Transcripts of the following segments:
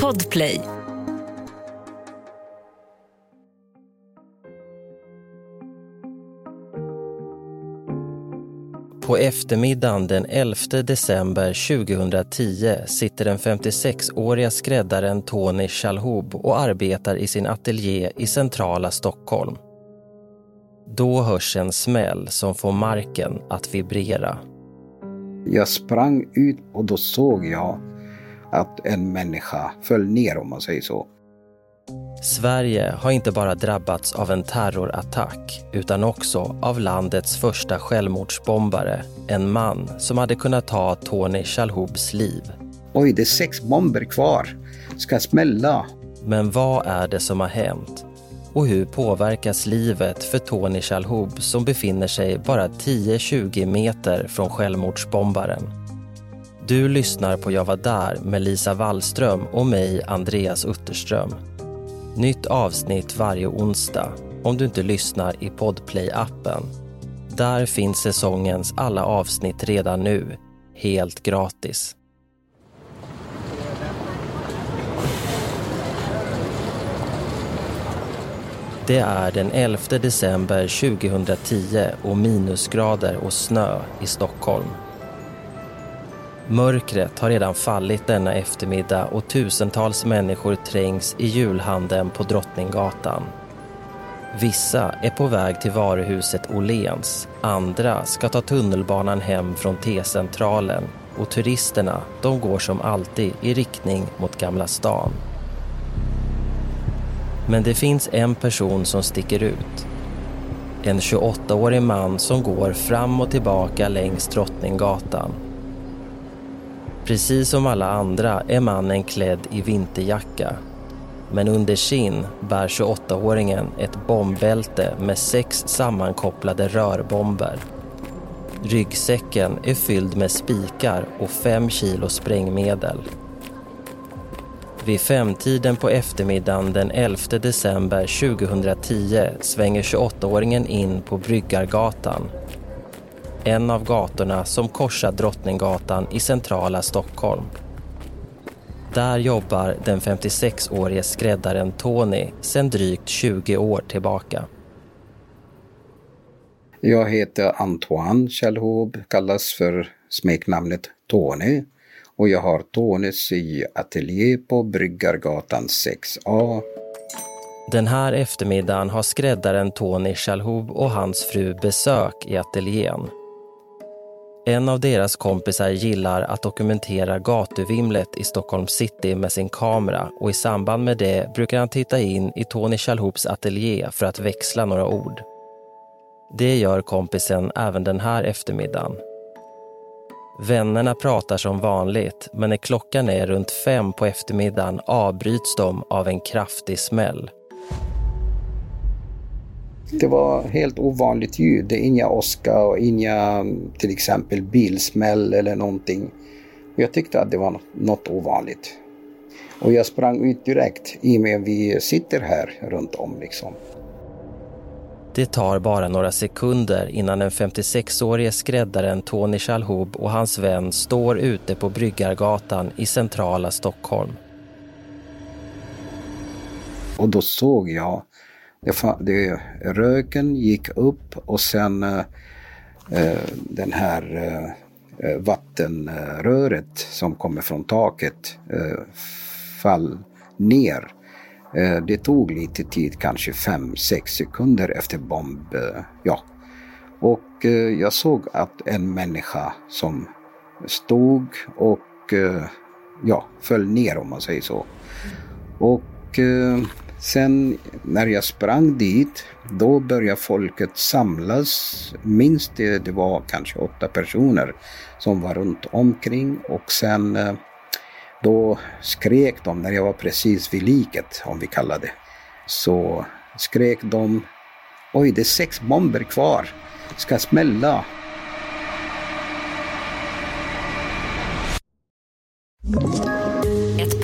Podplay. På eftermiddagen den 11 december 2010 sitter den 56-åriga skräddaren Tony Chalhoub och arbetar i sin ateljé i centrala Stockholm. Då hörs en smäll som får marken att vibrera. Jag sprang ut och då såg jag att en människa föll ner om man säger så. Sverige har inte bara drabbats av en terrorattack utan också av landets första självmordsbombare. En man som hade kunnat ta Tony Chalhoubs liv. Oj, det är sex bomber kvar. Ska smälla. Men vad är det som har hänt? Och hur påverkas livet för Tony Chalhoub som befinner sig bara 10-20 meter från självmordsbombaren? Du lyssnar på Jag var där med Lisa Wallström och mig, Andreas Utterström. Nytt avsnitt varje onsdag om du inte lyssnar i Podplay-appen. Där finns säsongens alla avsnitt redan nu, helt gratis. Det är den 11 december 2010 och minusgrader och snö i Stockholm. Mörkret har redan fallit denna eftermiddag och tusentals människor trängs i julhandeln på Drottninggatan. Vissa är på väg till varuhuset Åhléns, andra ska ta tunnelbanan hem från T-centralen och turisterna de går som alltid i riktning mot Gamla stan. Men det finns en person som sticker ut. En 28-årig man som går fram och tillbaka längs Drottninggatan Precis som alla andra är mannen klädd i vinterjacka. Men under sin bär 28-åringen ett bombbälte med sex sammankopplade rörbomber. Ryggsäcken är fylld med spikar och fem kilo sprängmedel. Vid femtiden på eftermiddagen den 11 december 2010 svänger 28-åringen in på Bryggargatan en av gatorna som korsar Drottninggatan i centrala Stockholm. Där jobbar den 56-årige skräddaren Tony sedan drygt 20 år tillbaka. Jag heter Antoine Kjellhob, kallas för smeknamnet Tony. Och jag har Tonys i ateljé på Bryggargatan 6A. Den här eftermiddagen har skräddaren Tony Chalhoub och hans fru besök i ateljén. En av deras kompisar gillar att dokumentera gatuvimlet i Stockholm city med sin kamera och i samband med det brukar han titta in i Tony Chalhoups ateljé för att växla några ord. Det gör kompisen även den här eftermiddagen. Vännerna pratar som vanligt, men när klockan är runt fem på eftermiddagen avbryts de av en kraftig smäll. Det var helt ovanligt ljud. Det är inga åska och inga till exempel bilsmäll eller någonting. Jag tyckte att det var något ovanligt. Och jag sprang ut direkt i och med att vi sitter här runt om liksom. Det tar bara några sekunder innan den 56-årige skräddaren Tony Chalhoub och hans vän står ute på Bryggargatan i centrala Stockholm. Och då såg jag det, det, röken gick upp och sen eh, eh den här eh, eh, vattenröret som kommer från taket eh, fall ner. Eh, det tog lite tid, kanske 5-6 sekunder efter bomb. Eh, ja. Och eh, jag såg att en människa som stod och ja, föll ner om man säger så. Och Sen när jag sprang dit, då började folket samlas. Minst det, det var kanske åtta personer som var runt omkring och sen eh, då skrek de när jag var precis vid liket, om vi kallar det. Så skrek de Oj, det är sex bomber kvar. Ska smälla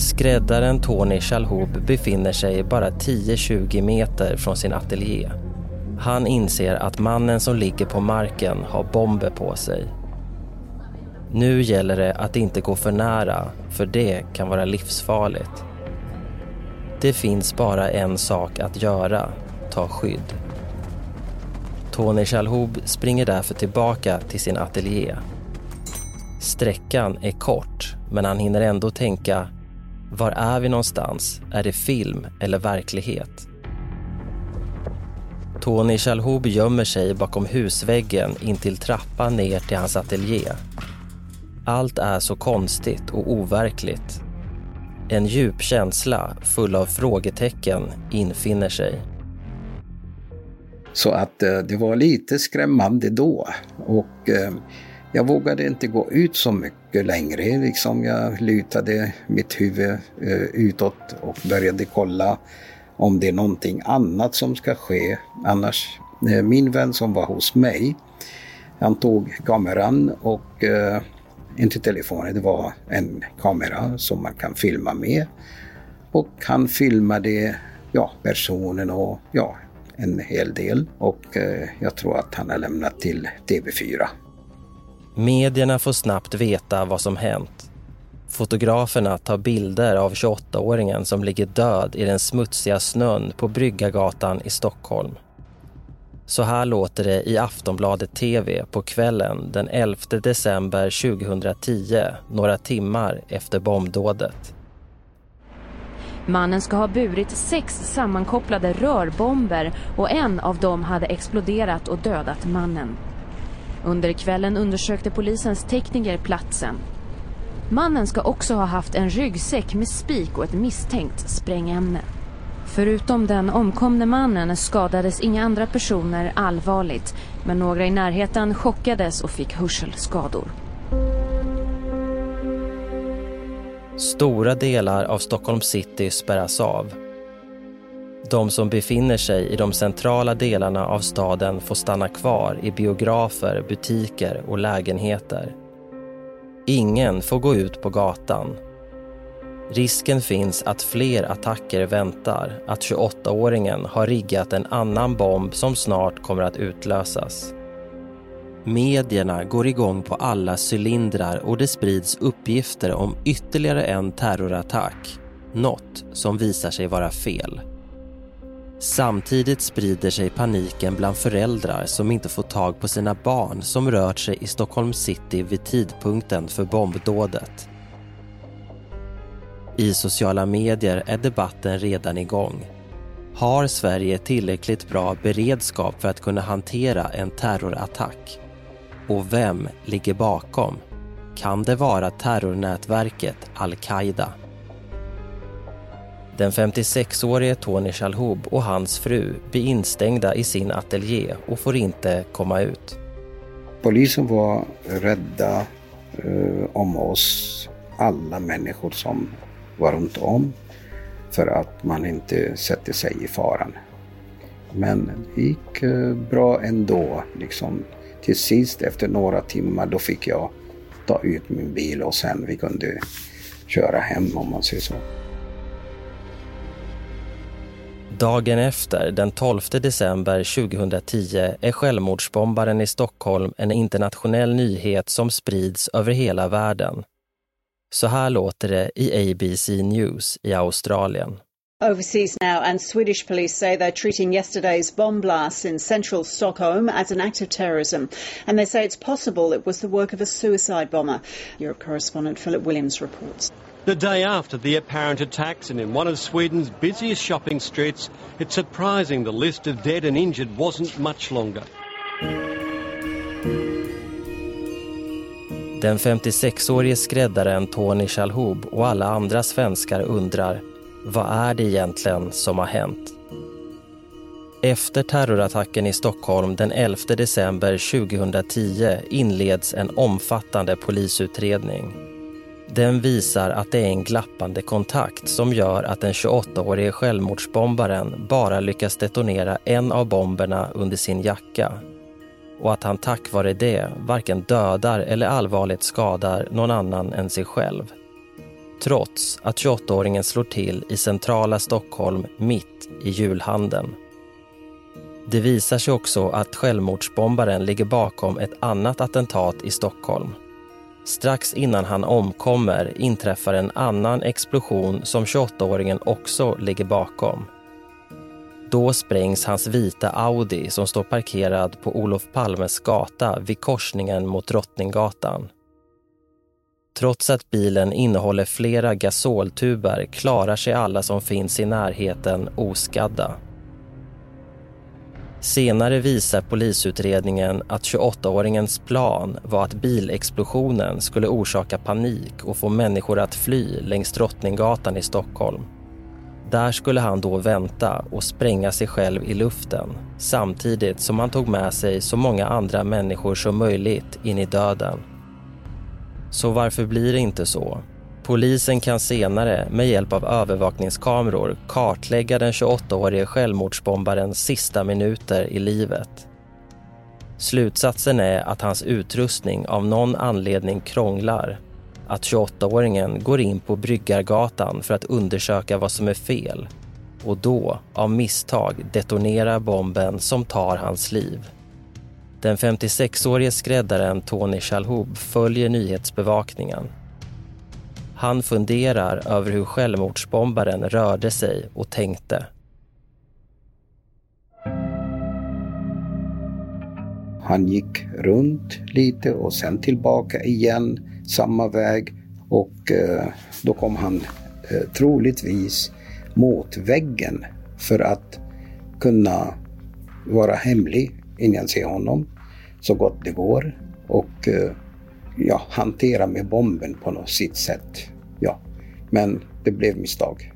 Skräddaren Tony Chalhoub befinner sig bara 10-20 meter från sin ateljé. Han inser att mannen som ligger på marken har bomber på sig. Nu gäller det att inte gå för nära, för det kan vara livsfarligt. Det finns bara en sak att göra, ta skydd. Tony Chalhoub springer därför tillbaka till sin ateljé. Sträckan är kort, men han hinner ändå tänka var är vi någonstans? Är det film eller verklighet? Tony Chalhoub gömmer sig bakom husväggen intill trappan ner till hans ateljé. Allt är så konstigt och overkligt. En djup känsla full av frågetecken infinner sig. Så att eh, det var lite skrämmande då. Och eh, jag vågade inte gå ut så mycket mycket längre. Liksom jag lutade mitt huvud eh, utåt och började kolla om det är någonting annat som ska ske. Annars, eh, min vän som var hos mig, han tog kameran och eh, inte telefonen, det var en kamera som man kan filma med. Och han filmade ja, personen och ja, en hel del. Och eh, jag tror att han har lämnat till TV4. Medierna får snabbt veta vad som hänt. Fotograferna tar bilder av 28-åringen som ligger död i den smutsiga snön på Bryggargatan i Stockholm. Så här låter det i Aftonbladet TV på kvällen den 11 december 2010, några timmar efter bombdådet. Mannen ska ha burit sex sammankopplade rörbomber och en av dem hade exploderat och dödat mannen. Under kvällen undersökte polisens tekniker platsen. Mannen ska också ha haft en ryggsäck med spik och ett misstänkt sprängämne. Förutom den omkomne mannen skadades inga andra personer allvarligt men några i närheten chockades och fick hörselskador. Stora delar av Stockholm city spärras av. De som befinner sig i de centrala delarna av staden får stanna kvar i biografer, butiker och lägenheter. Ingen får gå ut på gatan. Risken finns att fler attacker väntar, att 28-åringen har riggat en annan bomb som snart kommer att utlösas. Medierna går igång på alla cylindrar och det sprids uppgifter om ytterligare en terrorattack. Något som visar sig vara fel. Samtidigt sprider sig paniken bland föräldrar som inte får tag på sina barn som rört sig i Stockholm city vid tidpunkten för bombdådet. I sociala medier är debatten redan igång. Har Sverige tillräckligt bra beredskap för att kunna hantera en terrorattack? Och vem ligger bakom? Kan det vara terrornätverket al-Qaida? Den 56-årige Tony Shalhoub och hans fru blir instängda i sin ateljé och får inte komma ut. Polisen var rädda eh, om oss, alla människor som var runt om, för att man inte sätter sig i faran. Men det gick eh, bra ändå. Liksom. Till sist efter några timmar då fick jag ta ut min bil och sen vi kunde köra hem om man säger så. Dagen efter, den 12 december 2010, är självmordsbombaren i Stockholm en internationell nyhet som sprids över hela världen. Så här låter det i ABC News i Australien. Overseas now, and Swedish police say they're treating yesterday's bomb blasts in central Stockholm as an act of terrorism. And they say it's possible it was the work of a suicide bomber. Europe correspondent Philip Williams reports. The day after the apparent attacks and in one of Sweden's busiest shopping streets, it's surprising the list of dead and injured wasn't much longer. Den 56-årige skräddaren Tony Shalhoub och alla andra svenskar undrar vad är det egentligen som har hänt? Efter terrorattacken i Stockholm den 11 december 2010 inleds en omfattande polisutredning. Den visar att det är en glappande kontakt som gör att den 28-årige självmordsbombaren bara lyckas detonera en av bomberna under sin jacka och att han tack vare det varken dödar eller allvarligt skadar någon annan än sig själv. Trots att 28-åringen slår till i centrala Stockholm mitt i julhandeln. Det visar sig också att självmordsbombaren ligger bakom ett annat attentat i Stockholm. Strax innan han omkommer inträffar en annan explosion som 28-åringen också ligger bakom. Då sprängs hans vita Audi som står parkerad på Olof Palmes gata vid korsningen mot Drottninggatan. Trots att bilen innehåller flera gasoltuber klarar sig alla som finns i närheten oskadda. Senare visar polisutredningen att 28-åringens plan var att bilexplosionen skulle orsaka panik och få människor att fly längs Drottninggatan i Stockholm. Där skulle han då vänta och spränga sig själv i luften samtidigt som han tog med sig så många andra människor som möjligt in i döden. Så varför blir det inte så? Polisen kan senare med hjälp av övervakningskameror kartlägga den 28-årige självmordsbombarens sista minuter i livet. Slutsatsen är att hans utrustning av någon anledning krånglar. Att 28-åringen går in på Bryggargatan för att undersöka vad som är fel och då, av misstag, detonerar bomben som tar hans liv. Den 56-årige skräddaren Tony Shalhoub följer nyhetsbevakningen han funderar över hur självmordsbombaren rörde sig och tänkte. Han gick runt lite och sen tillbaka igen, samma väg. Och eh, då kom han eh, troligtvis mot väggen för att kunna vara hemlig. Ingen ser honom så gott det går. Och eh, ja, hantera med bomben på något sitt sätt. Ja, men det blev misstag.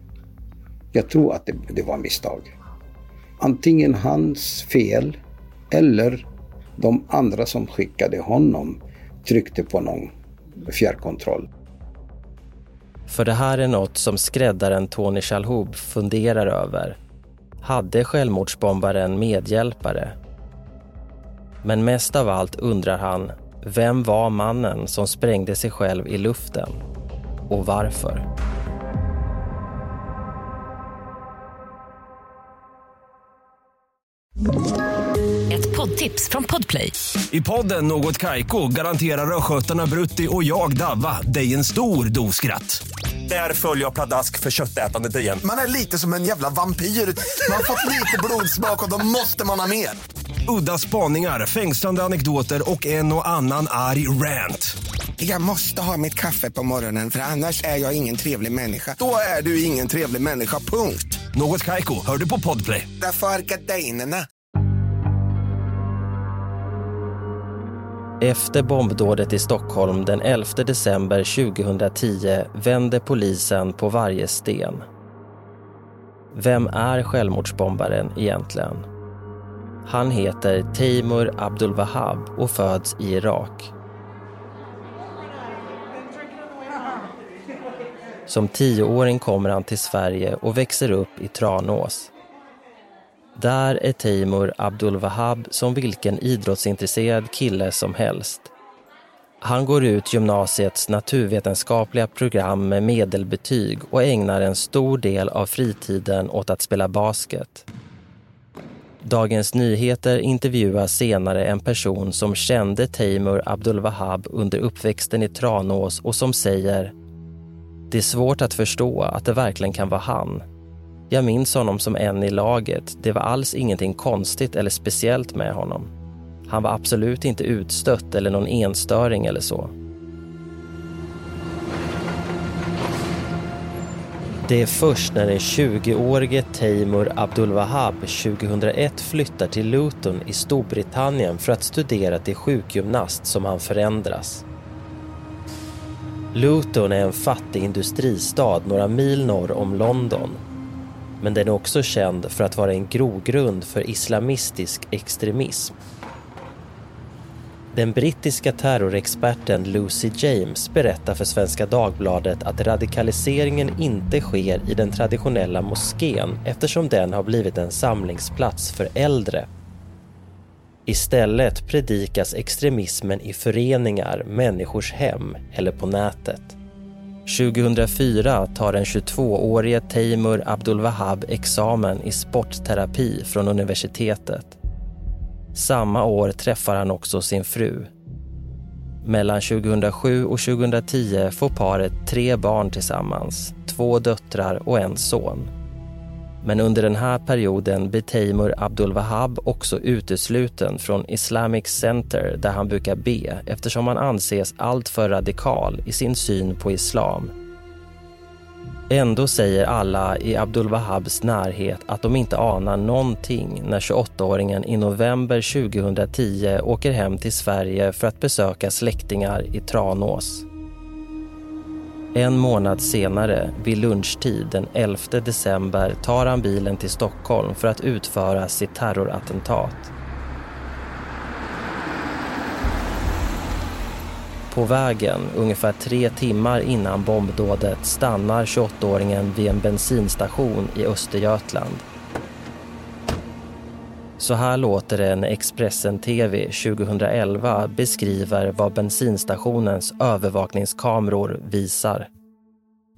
Jag tror att det, det var misstag. Antingen hans fel eller de andra som skickade honom tryckte på någon fjärrkontroll. För det här är något som skräddaren Tony Shalhoub funderar över. Hade självmordsbombaren medhjälpare? Men mest av allt undrar han vem var mannen som sprängde sig själv i luften? Och varför? Ett poddtips från Podplay. I podden Något Kaiko garanterar östgötarna Brutti och jag, Davva, dig en stor dos skratt. Där följer jag pladask för köttätandet igen. Man är lite som en jävla vampyr. Man har fått lite blodsmak och då måste man ha mer. Udda spaningar, fängslande anekdoter och en och annan arg rant. Jag måste ha mitt kaffe på morgonen för annars är jag ingen trevlig människa. Då är du ingen trevlig människa, punkt. Något Kaiko, hör du på Podplay. Därför är gardinerna. Efter bombdådet i Stockholm den 11 december 2010 vände polisen på varje sten. Vem är självmordsbombaren egentligen? Han heter Teimur Abdulwahab och föds i Irak. Som tioåring kommer han till Sverige och växer upp i Tranås. Där är Teimur Abdulwahab som vilken idrottsintresserad kille som helst. Han går ut gymnasiets naturvetenskapliga program med medelbetyg och ägnar en stor del av fritiden åt att spela basket. Dagens Nyheter intervjuar senare en person som kände Teimur Abdulwahab under uppväxten i Tranås och som säger Det är svårt att förstå att det verkligen kan vara han. Jag minns honom som en i laget. Det var alls ingenting konstigt eller speciellt med honom. Han var absolut inte utstött eller någon enstöring eller så. Det är först när den 20-årige Teimur Abdulwahab 2001 flyttar till Luton i Storbritannien för att studera till sjukgymnast som han förändras. Luton är en fattig industristad några mil norr om London. Men den är också känd för att vara en grogrund för islamistisk extremism. Den brittiska terrorexperten Lucy James berättar för Svenska Dagbladet att radikaliseringen inte sker i den traditionella moskén eftersom den har blivit en samlingsplats för äldre. Istället predikas extremismen i föreningar, människors hem eller på nätet. 2004 tar den 22-årige Teimur Abdulwahab examen i sportterapi från universitetet. Samma år träffar han också sin fru. Mellan 2007 och 2010 får paret tre barn tillsammans, två döttrar och en son. Men under den här perioden blir Teimur Abdulwahab också utesluten från Islamic Center där han brukar be eftersom han anses alltför radikal i sin syn på islam. Ändå säger alla i Abdulwahabs närhet att de inte anar någonting när 28-åringen i november 2010 åker hem till Sverige för att besöka släktingar i Tranås. En månad senare, vid lunchtid den 11 december tar han bilen till Stockholm för att utföra sitt terrorattentat. På vägen, ungefär tre timmar innan bombdådet, stannar 28-åringen vid en bensinstation i Östergötland. Så här låter det när Expressen TV 2011 beskriver vad bensinstationens övervakningskameror visar.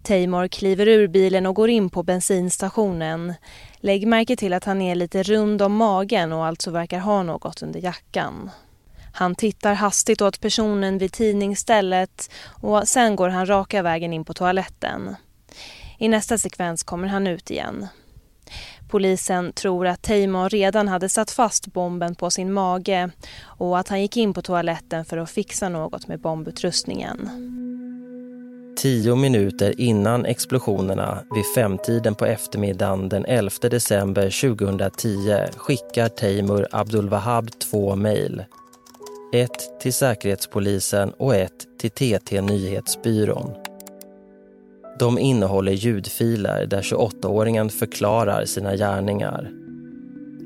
Teimor kliver ur bilen och går in på bensinstationen. Lägg märke till att han är lite rund om magen och alltså verkar ha något under jackan. Han tittar hastigt åt personen vid tidningsstället och sen går han raka vägen in på toaletten. I nästa sekvens kommer han ut igen. Polisen tror att Teimor redan hade satt fast bomben på sin mage och att han gick in på toaletten för att fixa något med bombutrustningen. Tio minuter innan explosionerna vid femtiden på eftermiddagen den 11 december 2010 skickar Teimur Abdulwahab två mejl. Ett till Säkerhetspolisen och ett till TT Nyhetsbyrån. De innehåller ljudfiler där 28-åringen förklarar sina gärningar.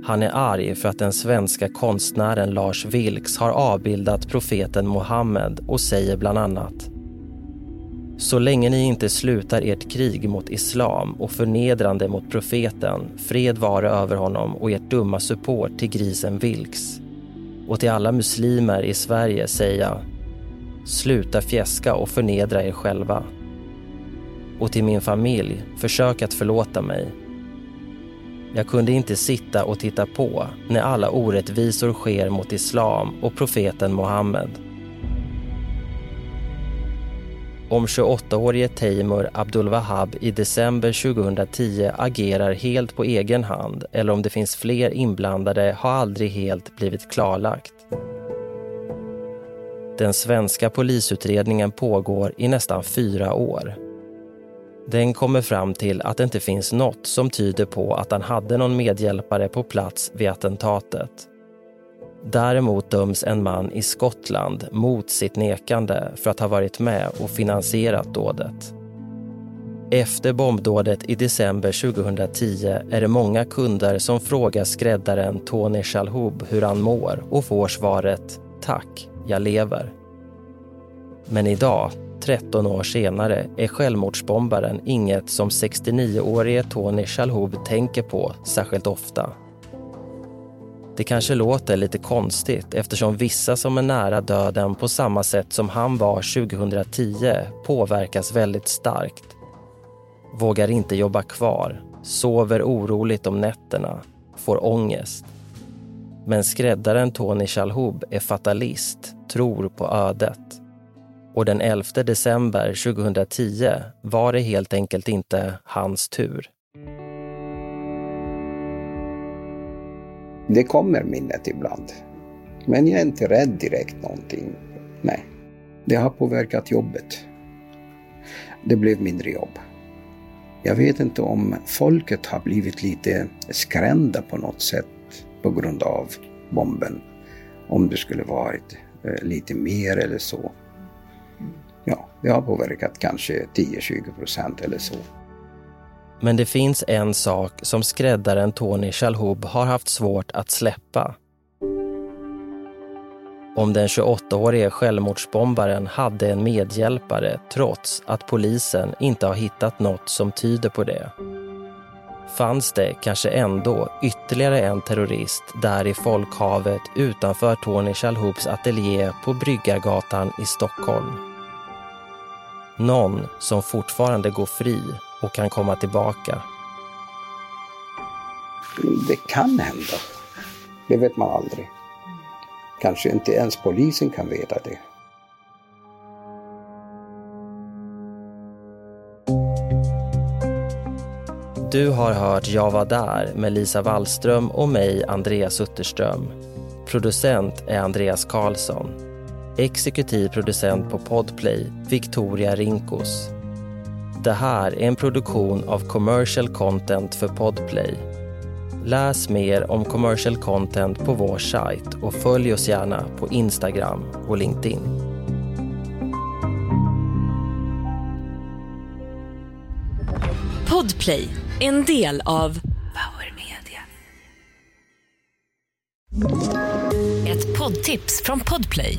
Han är arg för att den svenska konstnären Lars Vilks har avbildat profeten Mohammed och säger bland annat så länge ni inte slutar ert krig mot islam och förnedrande mot profeten, fred vare över honom och ert dumma support till grisen Vilks. Och till alla muslimer i Sverige säga, sluta fjäska och förnedra er själva och till min familj, försök att förlåta mig. Jag kunde inte sitta och titta på när alla orättvisor sker mot islam och profeten Muhammed. Om 28-årige Teimur Abdulwahab i december 2010 agerar helt på egen hand eller om det finns fler inblandade har aldrig helt blivit klarlagt. Den svenska polisutredningen pågår i nästan fyra år den kommer fram till att det inte finns något som tyder på att han hade någon medhjälpare på plats vid attentatet. Däremot döms en man i Skottland mot sitt nekande för att ha varit med och finansierat dådet. Efter bombdådet i december 2010 är det många kunder som frågar skräddaren Tony Shalhoub hur han mår och får svaret “Tack, jag lever”. Men idag 13 år senare är självmordsbombaren inget som 69-årige Tony Shalhoub tänker på särskilt ofta. Det kanske låter lite konstigt eftersom vissa som är nära döden på samma sätt som han var 2010 påverkas väldigt starkt. Vågar inte jobba kvar, sover oroligt om nätterna, får ångest. Men skräddaren Tony Shalhoub är fatalist, tror på ödet och den 11 december 2010 var det helt enkelt inte hans tur. Det kommer minnet ibland. Men jag är inte rädd direkt någonting. Nej. Det har påverkat jobbet. Det blev mindre jobb. Jag vet inte om folket har blivit lite skrämda på något sätt på grund av bomben. Om det skulle varit eh, lite mer eller så. ja, det har påverkat kanske 10-20 procent eller så. Men det finns en sak som skräddaren Tony Shalhoub har haft svårt att släppa. Om den 28-årige självmordsbombaren hade en medhjälpare trots att polisen inte har hittat något som tyder på det. Fanns det kanske ändå ytterligare en terrorist där i folkhavet utanför Tony Shalhoubs ateljé på Bryggargatan i Stockholm? Någon som fortfarande går fri och kan komma tillbaka. Det kan hända. Det vet man aldrig. Kanske inte ens polisen kan veta det. Du har hört Jag var där med Lisa Wallström och mig, Andreas Utterström. Producent är Andreas Karlsson. Exekutiv producent på Podplay, Victoria Rinkos. Det här är en produktion av Commercial Content för Podplay. Läs mer om commercial content på vår sajt och följ oss gärna på Instagram och LinkedIn. Podplay, en del av Power Media. Ett poddtips från Podplay.